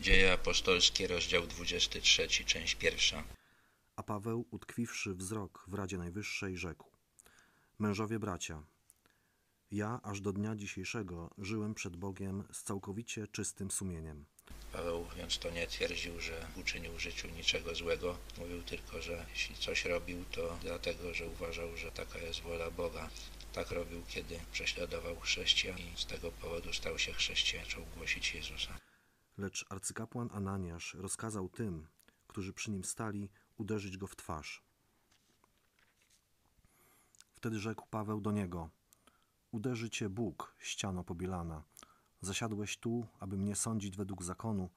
Dzieje apostolskie, rozdział 23, część pierwsza. A Paweł, utkwiwszy wzrok w Radzie Najwyższej, rzekł: Mężowie bracia, ja aż do dnia dzisiejszego żyłem przed Bogiem z całkowicie czystym sumieniem. Paweł więc to nie twierdził, że uczynił w życiu niczego złego. Mówił tylko, że jeśli coś robił, to dlatego, że uważał, że taka jest wola Boga. Tak robił, kiedy prześladował chrześcijan i z tego powodu stał się chrześcijanem, zaczął głosić Jezusa. Lecz arcykapłan Ananiasz rozkazał tym, którzy przy nim stali, uderzyć go w twarz. Wtedy rzekł Paweł do niego: Uderzy cię Bóg, ściano pobielana. Zasiadłeś tu, aby mnie sądzić według zakonu,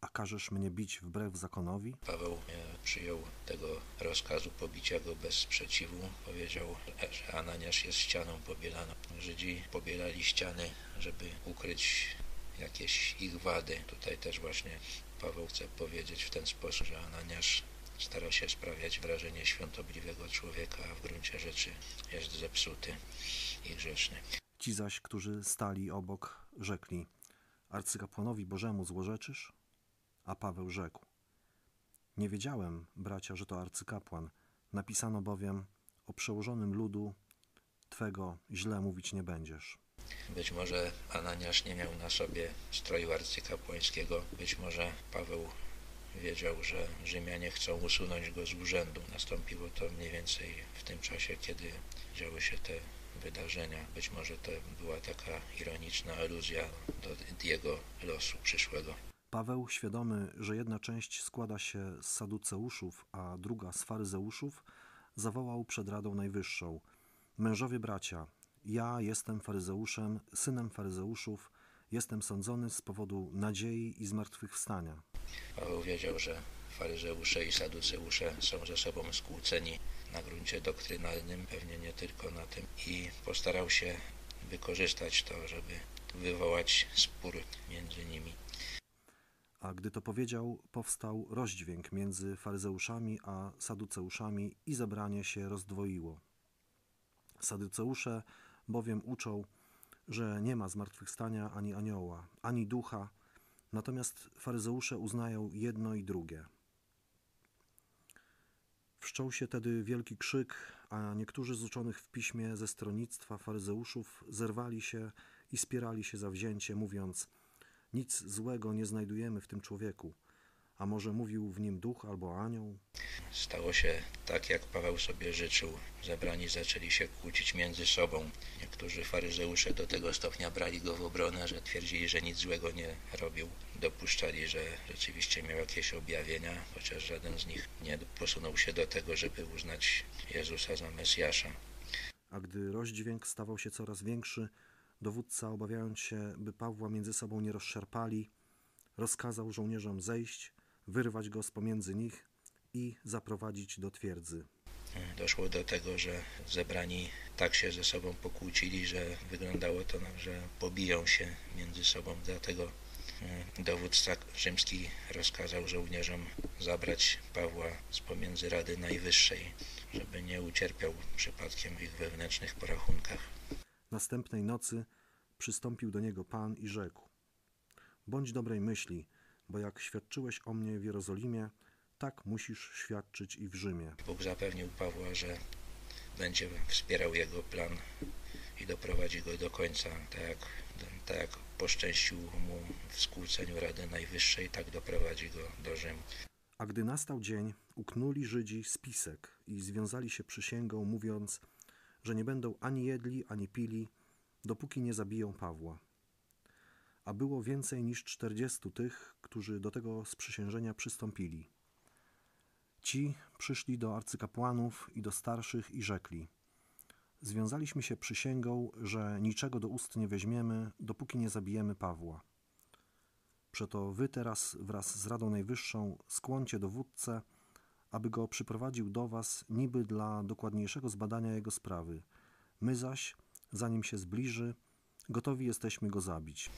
a każesz mnie bić wbrew zakonowi? Paweł nie przyjął tego rozkazu pobicia go bez sprzeciwu. Powiedział, że Ananiasz jest ścianą pobielaną. Żydzi pobielali ściany, żeby ukryć jakieś ich wady. Tutaj też właśnie Paweł chce powiedzieć w ten sposób, że Ananiasz stara się sprawiać wrażenie świątobliwego człowieka, a w gruncie rzeczy jest zepsuty i grzeszny. Ci zaś, którzy stali obok, rzekli: Arcykapłanowi Bożemu złorzeczysz? A Paweł rzekł: Nie wiedziałem, bracia, że to arcykapłan. Napisano bowiem: O przełożonym ludu twego źle mówić nie będziesz. Być może Ananiasz nie miał na sobie stroju arcykapłańskiego, być może Paweł wiedział, że Rzymianie chcą usunąć go z urzędu. Nastąpiło to mniej więcej w tym czasie, kiedy działy się te wydarzenia. Być może to była taka ironiczna aluzja do jego losu przyszłego. Paweł, świadomy, że jedna część składa się z saduceuszów, a druga z faryzeuszów, zawołał przed Radą Najwyższą: Mężowie bracia, ja jestem faryzeuszem, synem faryzeuszów, jestem sądzony z powodu nadziei i zmartwychwstania. Paweł wiedział, że faryzeusze i saduceusze są ze sobą skłóceni na gruncie doktrynalnym, pewnie nie tylko na tym, i postarał się wykorzystać to, żeby wywołać spór między nimi. A gdy to powiedział, powstał rozdźwięk między faryzeuszami a saduceuszami i zebranie się rozdwoiło. Saduceusze bowiem uczą, że nie ma zmartwychwstania ani anioła, ani ducha, natomiast faryzeusze uznają jedno i drugie. Wszczął się tedy wielki krzyk, a niektórzy z uczonych w piśmie ze stronnictwa faryzeuszów zerwali się i spierali się za wzięcie, mówiąc: Nic złego nie znajdujemy w tym człowieku. A może mówił w nim duch albo anioł? Stało się tak, jak Paweł sobie życzył. Zebrani zaczęli się kłócić między sobą. Niektórzy faryzeusze do tego stopnia brali go w obronę, że twierdzili, że nic złego nie robił. Dopuszczali, że rzeczywiście miał jakieś objawienia, chociaż żaden z nich nie posunął się do tego, żeby uznać Jezusa za Mesjasza. A gdy rozdźwięk stawał się coraz większy, dowódca, obawiając się, by Pawła między sobą nie rozszarpali, rozkazał żołnierzom zejść, wyrwać go z pomiędzy nich i zaprowadzić do twierdzy. Doszło do tego, że zebrani tak się ze sobą pokłócili, że wyglądało to, że pobiją się między sobą. Dlatego dowódca rzymski rozkazał żołnierzom zabrać Pawła z pomiędzy Rady Najwyższej, żeby nie ucierpiał przypadkiem w ich wewnętrznych porachunkach. Następnej nocy przystąpił do niego Pan i rzekł: Bądź dobrej myśli, bo jak świadczyłeś o mnie w Jerozolimie, tak musisz świadczyć i w Rzymie. Bóg zapewnił Pawła, że będzie wspierał jego plan i doprowadzi go do końca, tak jak, tak jak poszczęścił mu w skłóceniu Rady Najwyższej, tak doprowadzi go do Rzymu. A gdy nastał dzień, uknuli Żydzi spisek i związali się przysięgą, mówiąc, że nie będą ani jedli, ani pili, dopóki nie zabiją Pawła. A było więcej niż czterdziestu tych, którzy do tego sprzysiężenia przystąpili. Ci przyszli do arcykapłanów i do starszych i rzekli: Związaliśmy się przysięgą, że niczego do ust nie weźmiemy, dopóki nie zabijemy Pawła. Przeto wy teraz wraz z Radą Najwyższą skłoncie dowódcę, aby go przyprowadził do was niby dla dokładniejszego zbadania jego sprawy. My zaś, zanim się zbliży, gotowi jesteśmy go zabić.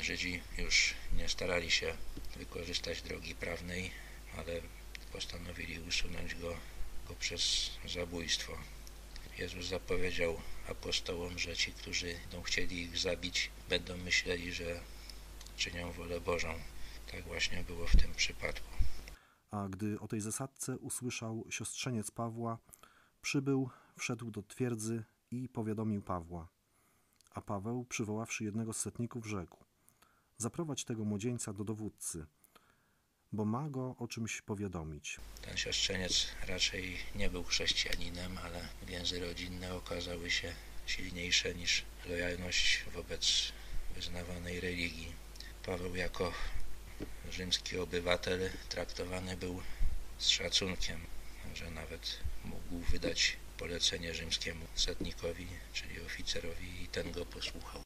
Żydzi już nie starali się wykorzystać drogi prawnej, ale postanowili usunąć go poprzez zabójstwo. Jezus zapowiedział apostołom, że ci, którzy będą chcieli ich zabić, będą myśleli, że czynią wolę Bożą. Tak właśnie było w tym przypadku. A gdy o tej zasadce usłyszał siostrzeniec Pawła, przybył, wszedł do twierdzy i powiadomił Pawła. A Paweł, przywoławszy jednego z setników, rzekł: Zaprowadź tego młodzieńca do dowódcy, bo ma go o czymś powiadomić. Ten siostrzeniec raczej nie był chrześcijaninem, ale więzy rodzinne okazały się silniejsze niż lojalność wobec wyznawanej religii. Paweł jako rzymski obywatel traktowany był z szacunkiem, że nawet mógł wydać polecenie rzymskiemu setnikowi, czyli oficerowi i ten go posłuchał.